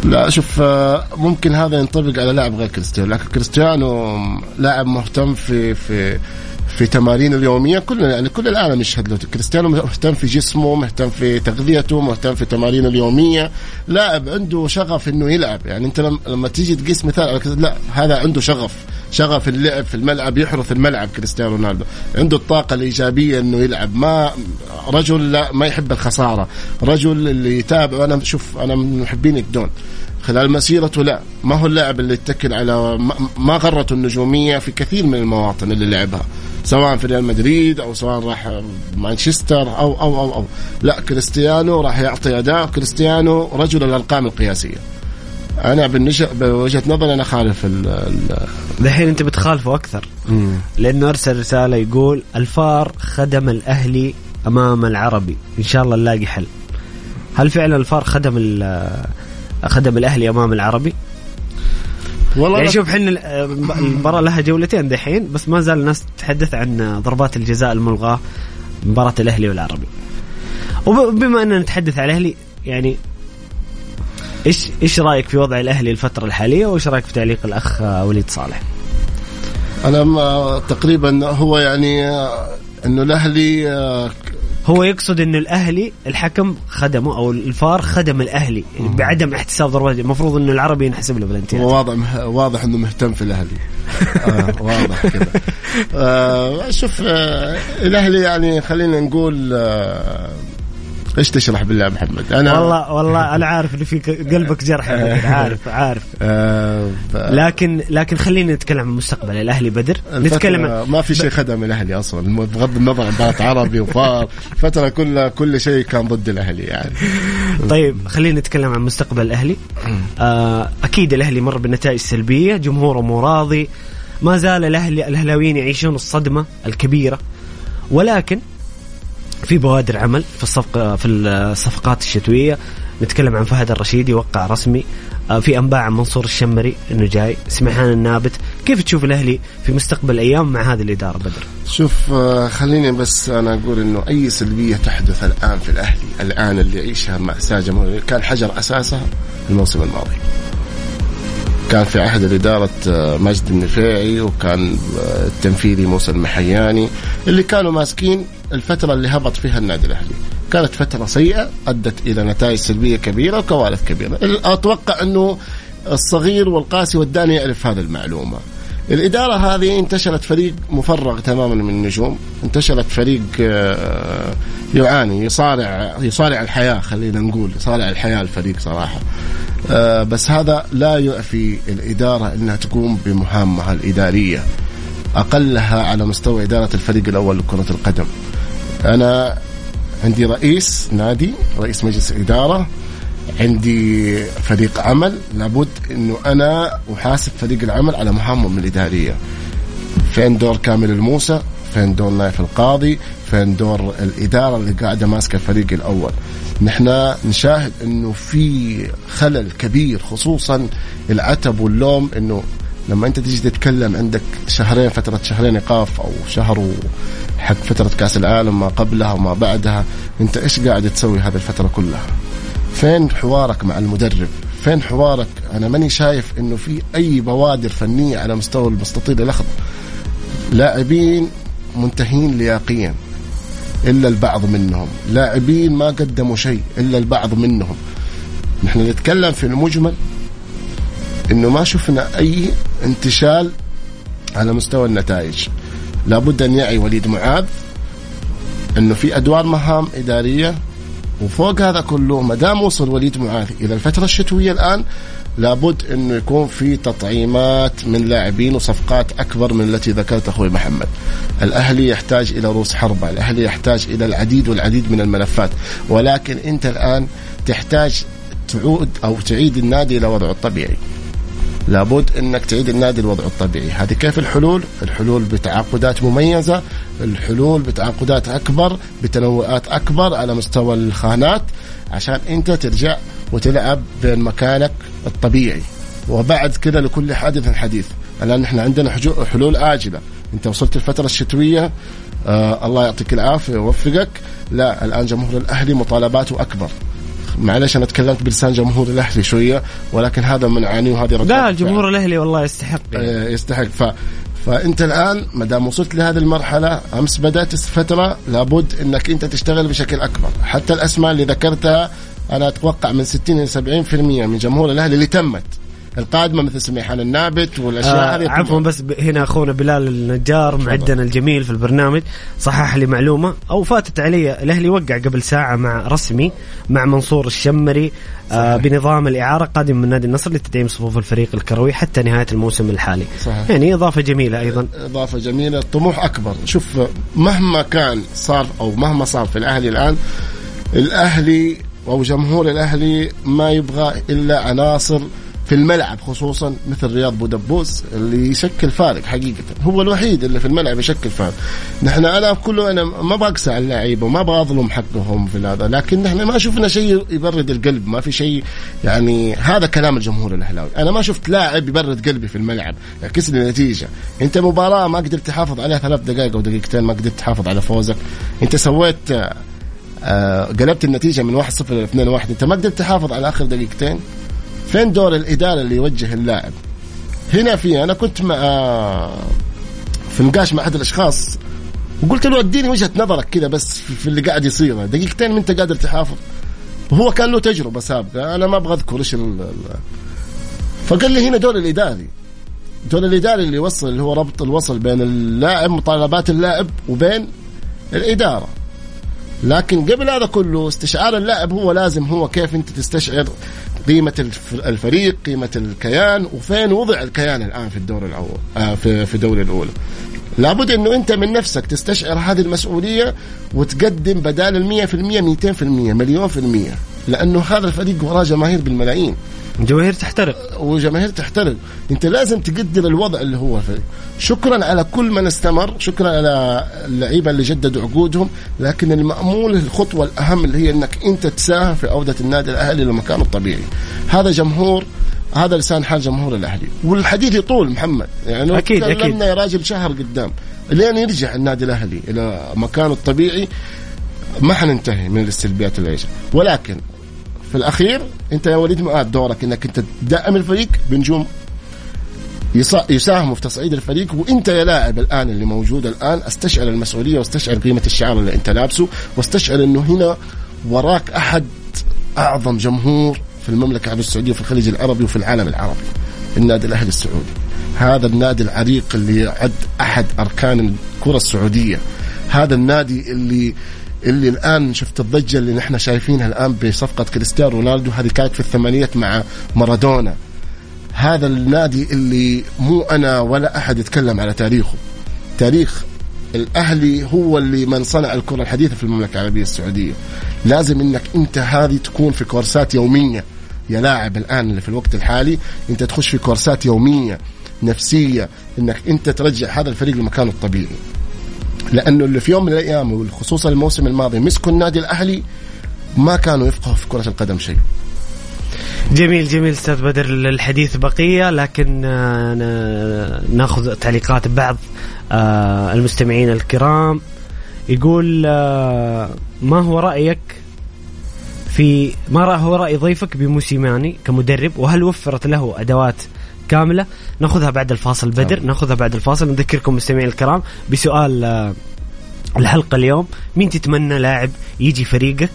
لا شوف آه، ممكن هذا ينطبق على لاعب غير كريستيانو لكن كريستيانو لاعب مهتم في في في تمارين اليومية كلنا يعني كل العالم يشهد له. كريستيانو مهتم في جسمه مهتم في تغذيته مهتم في تمارينه اليومية. لاعب عنده شغف إنه يلعب يعني أنت لما, تيجي تقيس مثال على لا هذا عنده شغف. شغف اللعب في الملعب يحرث الملعب كريستيانو رونالدو. عنده الطاقة الإيجابية أنه يلعب. ما رجل لا ما يحب الخسارة. رجل اللي يتابع أنا شوف أنا من محبين الدون. خلال مسيرته لا ما هو اللاعب اللي يتكل على ما- غرته النجومية في كثير من المواطن اللي لعبها. سواء في ريال مدريد أو سواء راح مانشستر أو أو أو أو. لا كريستيانو راح يعطي أداء. كريستيانو رجل الارقام القياسية. أنا بالنج... بوجهة نظري أنا خالف ال... ال... دحين أنت بتخالفه أكثر. لأنه أرسل رسالة يقول الفار خدم الأهلي أمام العربي. إن شاء الله نلاقي حل. هل فعلا الفار خدم ال- خدم الأهلي أمام العربي؟ والله يعني شوف حنا المباراة لها جولتين دحين بس ما زال الناس تتحدث عن ضربات الجزاء الملغاة مباراة الأهلي والعربي. وبما أننا نتحدث على الأهلي يعني إيش إيش رأيك في وضع الأهلي الفترة الحالية وإيش رأيك في تعليق الأخ وليد صالح؟ أنا ما تقريبا هو يعني آه، إنه الأهلي آه، هو يقصد إنه الأهلي الحكم خدمه أو الفار خدم الأهلي بعدم احتساب ضربات المفروض إنه العربي ينحسب له بلنتيات هو واضح واضح إنه مهتم في الأهلي. آه واضح كذا آه شوف آه الأهلي يعني خلينا نقول آه إيش تشرح بالله يا محمد؟ أنا والله والله أنا عارف انه في قلبك جرح. عارف عارف. آه لكن لكن خلينا نتكلم عن مستقبل الأهلي بدر. نتكلم ما في شيء خدم الأهلي أصلا. بغض النظر عن بات عربي وفار الفترة كلها كل شيء كان ضد الأهلي يعني. طيب خلينا نتكلم عن مستقبل الأهلي. آه أكيد الأهلي مر بنتائج سلبية. جمهوره مو راضي ما زال الاهلي الأهلاويين يعيشون الصدمة الكبيرة. ولكن في بوادر عمل في الصفقة في الصفقات الشتوية. نتكلم عن فهد الرشيدي وقع رسمي آه، في أنباء عن منصور الشمري إنه جاي. سمحان النابت كيف تشوف الأهلي في مستقبل الأيام مع هذه الإدارة بدر؟ شوف آه، خليني بس أنا أقول إنه أي سلبية تحدث الآن في الأهلي الآن اللي يعيشها مأساة جمهورية كان حجر أساسها الموسم الماضي. كان في عهد الإدارة آه، مجد النفيعي وكان آه، التنفيذي موسى المحياني اللي كانوا ماسكين الفترة اللي هبط فيها النادي الأهلي. كانت فترة سيئة أدت إلى نتائج سلبية كبيرة وكوارث كبيرة. أتوقع أنه الصغير والقاسي والداني يعرف هذه المعلومة. الإدارة هذه انتشرت فريق مفرغ تماما من النجوم. انتشرت فريق آه، يعاني يصارع يصارع الحياة خلينا نقول يصارع الحياة الفريق صراحة. بس هذا لا يعفي الإدارة أنها تقوم بمهامها الإدارية. أقلها على مستوى إدارة الفريق الأول لكرة القدم. أنا عندي رئيس نادي رئيس مجلس إدارة. عندي فريق عمل. لابد أنه أنا أحاسب فريق العمل على مهامهم الإدارية. فين دور كامل الموسى؟ فين دور نايف القاضي فين دور الإدارة اللي قاعدة ماسكة الفريق الأول. نحن نشاهد أنه في خلل كبير خصوصا العتب واللوم أنه لما أنت تيجي تتكلم عندك شهرين فترة شهرين إيقاف أو شهر حق فترة كأس العالم ما قبلها وما بعدها أنت إيش قاعد تسوي هذه الفترة كلها؟ فين حوارك مع المدرب؟ فين حوارك؟ أنا ماني شايف أنه في أي بوادر فنية على مستوى المستطيل الأخضر. لاعبين منتهين لياقيا إلا البعض منهم. لاعبين ما قدموا شيء إلا البعض منهم. نحن نتكلم في المجمل إنه ما شفنا أي انتشال على مستوى النتائج. لابد أن يعي وليد معاذ إنه في أدوار مهام إدارية وفوق هذا كله ما دام وصل وليد معاذي إلى الفترة الشتوية الآن لابد انه يكون في تطعيمات من لاعبين وصفقات أكبر من التي ذكرت أخوي محمد. الأهلي يحتاج إلى رؤوس حربة، الأهلي يحتاج إلى العديد والعديد من الملفات، ولكن أنت الآن تحتاج تعود أو تعيد النادي إلى وضعه الطبيعي. لابد إنك تعيد النادي الوضع الطبيعي هذه كيف الحلول الحلول بتعاقدات مميزة الحلول بتعاقدات أكبر بتنوعات أكبر على مستوى الخانات عشان أنت ترجع وتلعب بين مكانك الطبيعي. وبعد كذا لكل حادث حديث. الآن إحنا عندنا حلول آجلة. أنت وصلت الفترة الشتوية آه الله يعطيك العافية ويوفقك. لا الآن جمهور الأهلي مطالباته أكبر. معلش أنا تكلمت بلسان جمهور الأهلي شوية ولكن هذا من عاني وهذه لا الجمهور الأهلي والله يستحق. يعني. يستحق. ف فأنت الآن ما دام وصلت لهذه المرحلة أمس بدأت فترة لابد إنك أنت تشتغل بشكل أكبر. حتى الأسماء اللي ذكرتها أنا أتوقع من 60 إلى 70% من جمهور الأهلي اللي تمت. القادمة مثل سميحان النابت والأشياء آه هذه عفوا بس هنا أخونا بلال النجار معدنا الجميل في البرنامج صحح لي معلومة. أو فاتت علي الأهلي وقع قبل ساعة مع رسمي مع منصور الشمري آه بنظام الإعارة قادم من نادي النصر لتدعيم صفوف الفريق الكروي حتى نهاية الموسم الحالي. صحيح. يعني إضافة جميلة أيضا. إضافة جميلة الطموح أكبر. شوف مهما كان صار أو مهما صار في الأهلي الآن الأهلي أو جمهور الأهلي ما يبغى إلا عناصر في الملعب خصوصا مثل رياض بودبوس اللي يشكل فارق حقيقة. هو الوحيد اللي في الملعب يشكل فارق. نحن أنا كله أنا ما بقسى على اللعيبة وما أظلم حقهم في هذا لكن نحن ما شفنا شيء يبرد القلب ما في شيء يعني هذا كلام الجمهور الأهلاوي. أنا ما شفت لاعب يبرد قلبي في الملعب يعكس لي نتيجه أنت مباراة ما قدرت تحافظ عليها ثلاث دقائق أو دقيقتين ما قدرت تحافظ على فوزك. أنت سويت قلبت النتيجة من 1-0 ل 2-1 أنت ما قدرت تحافظ على آخر دقيقتين؟ فين دور الإدارة اللي يوجه اللاعب؟ هنا في أنا كنت مع في نقاش مع أحد الأشخاص وقلت له اديني وجهة نظرك كذا بس في اللي قاعد يصير. دقيقتين ما أنت قادر تحافظ. وهو كان له تجربة سابقة أنا ما أبغى أذكر إيش فقال لي هنا دور الإداري. دور الإداري اللي يوصل اللي هو ربط الوصل بين اللاعب مطالبات اللاعب وبين الإدارة. لكن قبل هذا كله استشعار اللاعب هو لازم هو كيف انت تستشعر قيمة الفريق قيمة الكيان وفين وضع الكيان الآن في الدور الأول آه في الدوري الأولى لابد إنه أنت من نفسك تستشعر هذه المسؤولية وتقدم بدال ال 100% 200% مليون في المية. لأنه هذا الفريق وراه جماهير بالملايين. جماهير تحترق. وجماهير تحترق. أنت لازم تقدر الوضع اللي هو فيه. شكرا على كل من استمر. شكرا على اللعيبة اللي جددوا عقودهم. لكن المأمول الخطوة الأهم اللي هي إنك أنت تساهم في عودة النادي الأهلي لمكانه الطبيعي. هذا جمهور هذا لسان حال جمهور الأهلي. والحديث يطول محمد. يعني أكيد أكيد. يا راجل شهر قدام لين يرجع النادي الأهلي إلى مكانه الطبيعي ما حننتهي من السلبيات اللي ولكن في الأخير أنت يا وليد معاد دورك إنك أنت تدعم الفريق بنجوم يساهموا في تصعيد الفريق وأنت يا لاعب الآن اللي موجود الآن أستشعر المسؤولية وأستشعر قيمة الشعار اللي أنت لابسه وأستشعر إنه هنا وراك أحد أعظم جمهور في المملكة العربيه السعودية وفي الخليج العربي وفي العالم العربي النادي الأهلي السعودي. هذا النادي العريق اللي يعد أحد أركان الكرة السعودية. هذا النادي اللي اللي الآن شفت الضجة اللي نحن شايفينها الآن بصفقة كريستيانو رونالدو هذه كانت في الثمانينات مع مارادونا. هذا النادي اللي مو أنا ولا أحد يتكلم على تاريخه. تاريخ الأهلي هو اللي من صنع الكرة الحديثة في المملكة العربية السعودية. لازم إنك أنت هذه تكون في كورسات يومية. يا لاعب الآن اللي في الوقت الحالي أنت تخش في كورسات يومية نفسية إنك أنت ترجع هذا الفريق لمكانه الطبيعي. لأنه اللي في يوم من الأيام وخصوصا الموسم الماضي مسكوا النادي الأهلي ما كانوا يفقهوا في كرة القدم شيء. جميل جميل أستاذ بدر الحديث بقية لكن آه، نأخذ تعليقات بعض آه، المستمعين الكرام. يقول آه، ما هو رأيك في ما هو رأي ضيفك بموسيماني كمدرب؟ وهل وفرت له أدوات كاملة؟ نأخذها بعد الفاصل بدر. نأخذها بعد الفاصل. نذكركم مستمعين الكرام بسؤال الحلقة اليوم. مين تتمنى لاعب يجي فريقك؟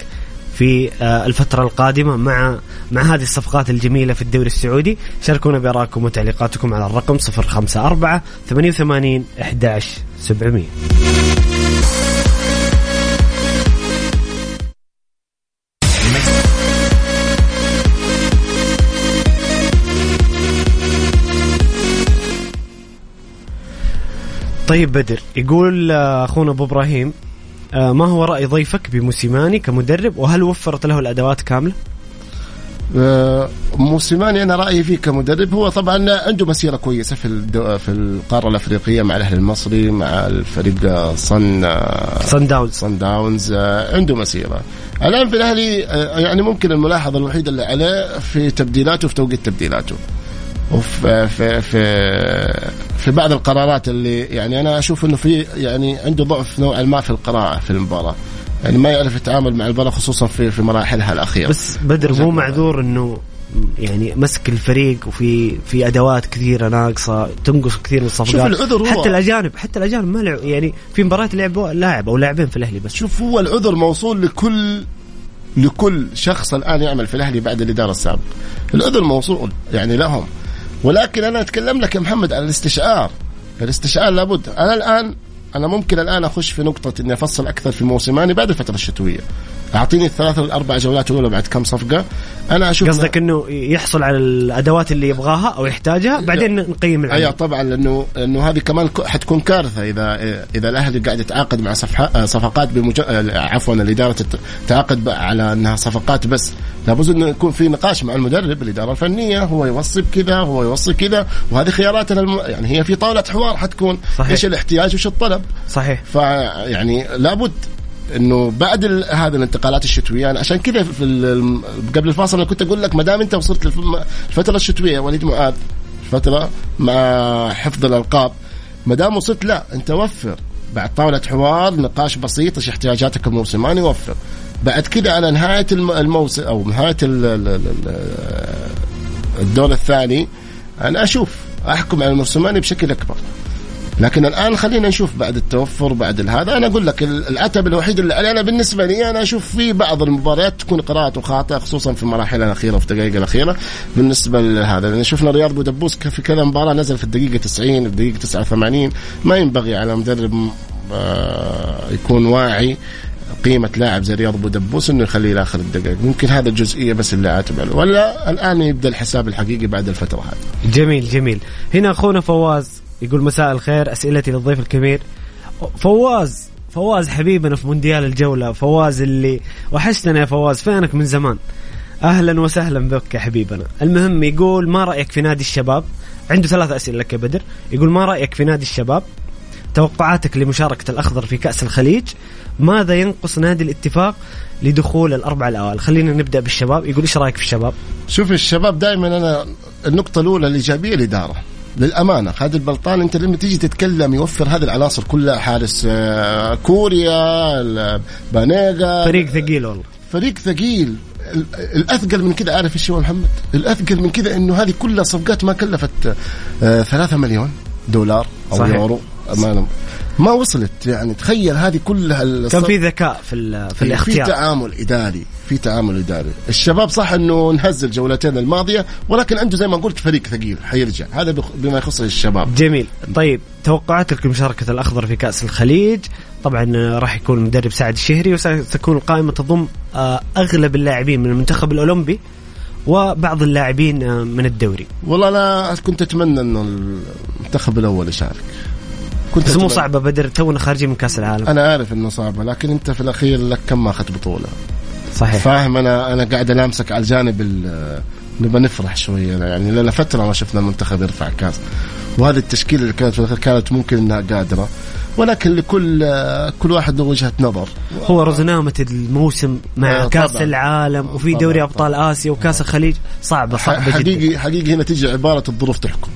في آه، الفترة القادمة مع مع هذه الصفقات الجميلة في الدوري السعودي. شاركونا بآرائكم وتعليقاتكم على الرقم 054 88 11 700 طيب بدر يقول آه، أخونا أبو إبراهيم ما هو رأي ضيفك بموسيماني كمدرب؟ وهل وفرت له الأدوات كاملة؟ آه، موسيماني أنا رأيي فيه كمدرب. هو طبعا عنده مسيرة كويسة في الدو في القارة الأفريقية مع الأهلي المصري مع الفريق صن صن داونز صن داونز عنده مسيرة. الآن في الأهلي آه، يعني ممكن الملاحظه الوحيده اللي عليه في تبديلاته في توقيت تبديلاته. وفي في في في بعض القرارات اللي يعني أنا أشوف إنه في يعني عنده ضعف نوعا ما في القراءة في المباراة. يعني ما يعرف يتعامل مع المباراة خصوصا في في مراحلها الأخيرة. بس بدر مو معذور إنه يعني مسك الفريق وفي في أدوات كثيرة ناقصة تنقص كثير من الصفقات. شوف العذر هو حتى الاجانب حتى الأجانب ما لعب يعني في مباريات لعبوا لاعب أو لاعبين في الأهلي بس. شوف هو العذر موصول لكل لكل شخص الآن يعمل في الأهلي بعد الإدارة السابقة. العذر موصول يعني لهم. ولكن أنا أتكلم لك يا محمد عن الاستشعار. الاستشعار لابد. أنا الان أنا ممكن الآن أخش في نقطة إني أفصل أكثر في موسيماني بعد الفترة الشتوية. أعطيني الثلاث الأربع جولات الاولى بعد كم صفقة. أنا أشوف قصدك إنه يحصل على الأدوات اللي يبغاها أو يحتاجها بعدين نقيم العمل. أيوه طبعا لأنه لأنه هذه كمان حتكون كارثة. اذا إذا الأهلي قاعد يتعاقد مع صفحة صفقات بمج... عفوا الإدارة تتعاقد على إنها صفقات بس. لابد إنه يكون في نقاش مع المدرب الإدارة الفنية هو يوصي بكذا هو يوصي كذا وهذه خيارات الم... يعني هي في طاولة حوار حتكون. صحيح. إيش الاحتياج وإيش الطلب. صحيح. فيعني لابد إنه بعد هذه الانتقالات الشتوية أنا عشان كذا في قبل الفاصل أنا كنت أقول لك ما دام أنت وصلت الفترة الشتوية وليد معاذ فترة مع حفظ الألقاب ما دام وصلت لا أنت وفر. بعد طاولة حوار نقاش بسيط إيش احتياجاتك الموسماني وفر. بعد كذا على نهاية الموسم أو نهاية الدور الثاني أنا أشوف أحكم على الموسماني بشكل أكبر. لكن الآن خلينا نشوف بعد التوفر بعد هذا. أنا أقول لك العتب الوحيد اللي علي أنا بالنسبة لي أنا أشوف في بعض المباريات تكون قراءته خاطئة خصوصا في المراحل الأخيرة وفي الدقائق الأخيرة. بالنسبة لهذا لأن شفنا رياض بودبوس في كذا مباراة نزل في الدقيقة 90 في الدقيقة 89 ما ينبغي على مدرب آه، يكون واعي قيمة لاعب زي رياض بودبوس إنه يخليه لآخر الدقائق، ممكن هذا الجزئية بس اللي عاتب عليه، ولا الآن يبدأ الحساب الحقيقي بعد الفترة هذه. جميل جميل، هنا أخونا فواز. يقول مساء الخير أسئلتي للضيف الكبير. فواز فواز حبيبنا في مونديال الجولة فواز اللي وحشتنا يا فواز فينك من زمان؟ أهلا وسهلا بك يا حبيبنا. المهم يقول ما رأيك في نادي الشباب؟ عنده ثلاث أسئلة لك يا بدر. يقول ما رأيك في نادي الشباب؟ توقعاتك لمشاركة الأخضر في كأس الخليج؟ ماذا ينقص نادي الاتفاق لدخول الأربع الأوائل؟ خلينا نبدأ بالشباب. يقول إيش رأيك في الشباب؟ شوف الشباب دائما أنا النقطة الأولى الإيجابية الإدارة. للأمانة خالد البلطان أنت لما تيجي تتكلم يوفر هذه العناصر كلها حارس آه، كوريا بانيغا فريق ثقيل والله فريق ثقيل الأثقل من كذا عارف إيش هو محمد؟ الأثقل من كذا إنه هذه كلها صفقات ما كلفت آه، ثلاثة مليون دولار أو صحيح. يورو ما ما وصلت يعني تخيل هذه كلها كان في ذكاء في في الاختيار في تعامل إداري في تعامل إداري. الشباب صح إنه انهز الجولتين الماضية ولكن عنده زي ما قلت فريق ثقيل حيرجع. هذا بما يخص الشباب. جميل. طيب توقعاتك لمشاركة الأخضر في كأس الخليج. طبعا راح يكون المدرب سعد الشهري وستكون القائمه تضم آه، أغلب اللاعبين من المنتخب الأولمبي وبعض اللاعبين آه، من الدوري. والله أنا كنت أتمنى إنه المنتخب الأول يشارك. كنت بس مو صعبة بدر تونا خارجين من كأس العالم. أنا عارف إنه صعبة لكن أنت في الأخير لك كم ما اخذت بطولة؟ صحيح. فاهم أنا أنا قاعد ألامسك على الجانب نبغى نفرح شوية يعني لنا فترة ما شفنا المنتخب يرفع كاس وهذه التشكيلة اللي كانت في الأخير كانت ممكن إنها قادرة ولكن لكل كل واحد له وجهة نظر. هو رزنامة الموسم مع آه كأس طبعًا. العالم وفي دوري أبطال آسيا وكأس الخليج. صعبة صعبة حقيقي جدا. حقيقي هنا تجي عبارة الظروف تحكم.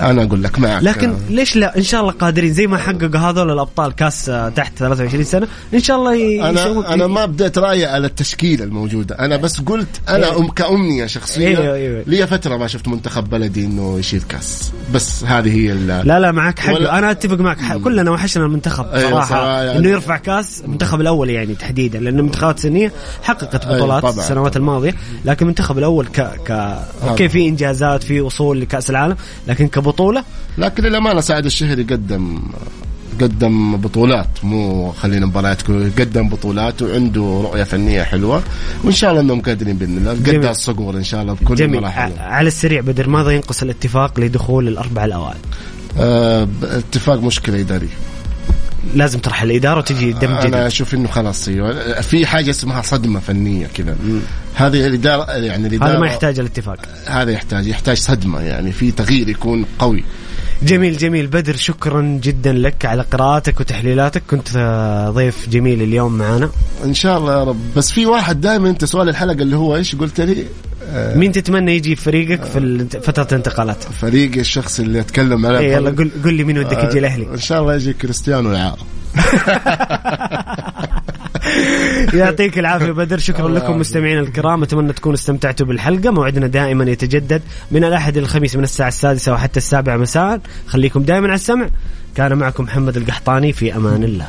أنا أقول لك معك. لكن ليش لا؟ إن شاء الله قادرين. زي ما حققوا هذول الأبطال كاس تحت 23 سنة إن شاء الله. أنا أنا ما بديت رأيي على التشكيلة الموجودة. أنا بس قلت أنا إيه. أم كامنيه شخصية. إيه إيه. لي فترة ما شفت منتخب بلدي إنه يشيل كاس. بس هذه هي لا لا معك حق. ولا... أنا أتفق معك حق. كلنا وحشنا المنتخب صراحة, أيوة صراحة. يعني... إنه يرفع كاس المنتخب الأول يعني تحديدا لأن المنتخبات السنية حققت أيوة، بطولات أيوة السنوات الماضية. لكن المنتخب الأول ك, ك... أوكي في إنجازات في وصول لكأس العالم لكن كبطوله لكن للأمانة سعد الشهري قدم قدم بطولات مو خلينا مباريات قدم بطولات وعنده رؤية فنية حلوة وإن شاء الله إنهم قادرين بإذن الله. قد الصقور إن شاء الله بكل جميل. المراحل على السريع بدر ماذا ينقص الاتفاق لدخول الأربع الأوائل؟ آه، اتفاق مشكلة إدارية. لازم تروح الإدارة وتجي دم أنا جديد. أشوف إنه خلاص أيوه. في حاجة اسمها صدمة فنية كذا. هذه الإدارة يعني الإدارة هذا ما يحتاج الاتفاق. هذا يحتاج يحتاج صدمة يعني في تغيير يكون قوي. جميل جميل. بدر شكرا جدا لك على قراءاتك وتحليلاتك. كنت ضيف جميل اليوم معنا إن شاء الله يا رب. بس في واحد دائما أنت سؤال الحلقة اللي هو إيش؟ قلت لي مين تتمنى يجي في فريقك في فترة الانتقالات؟ فريق الشخص اللي أتكلم عليه. إيه يلا قل قل لي مين ودك يجي الأهلي. إن شاء الله يجي كريستيانو يعار يعطيك العافية بدر شكرا لكم. مستمعينا الكرام أتمنى تكونوا استمتعتوا بالحلقة. موعدنا دائما يتجدد من الأحد الخميس من الساعة السادسة وحتى السابعه مساء. خليكم دائما على السمع. كان معكم محمد القحطاني في أمان الله.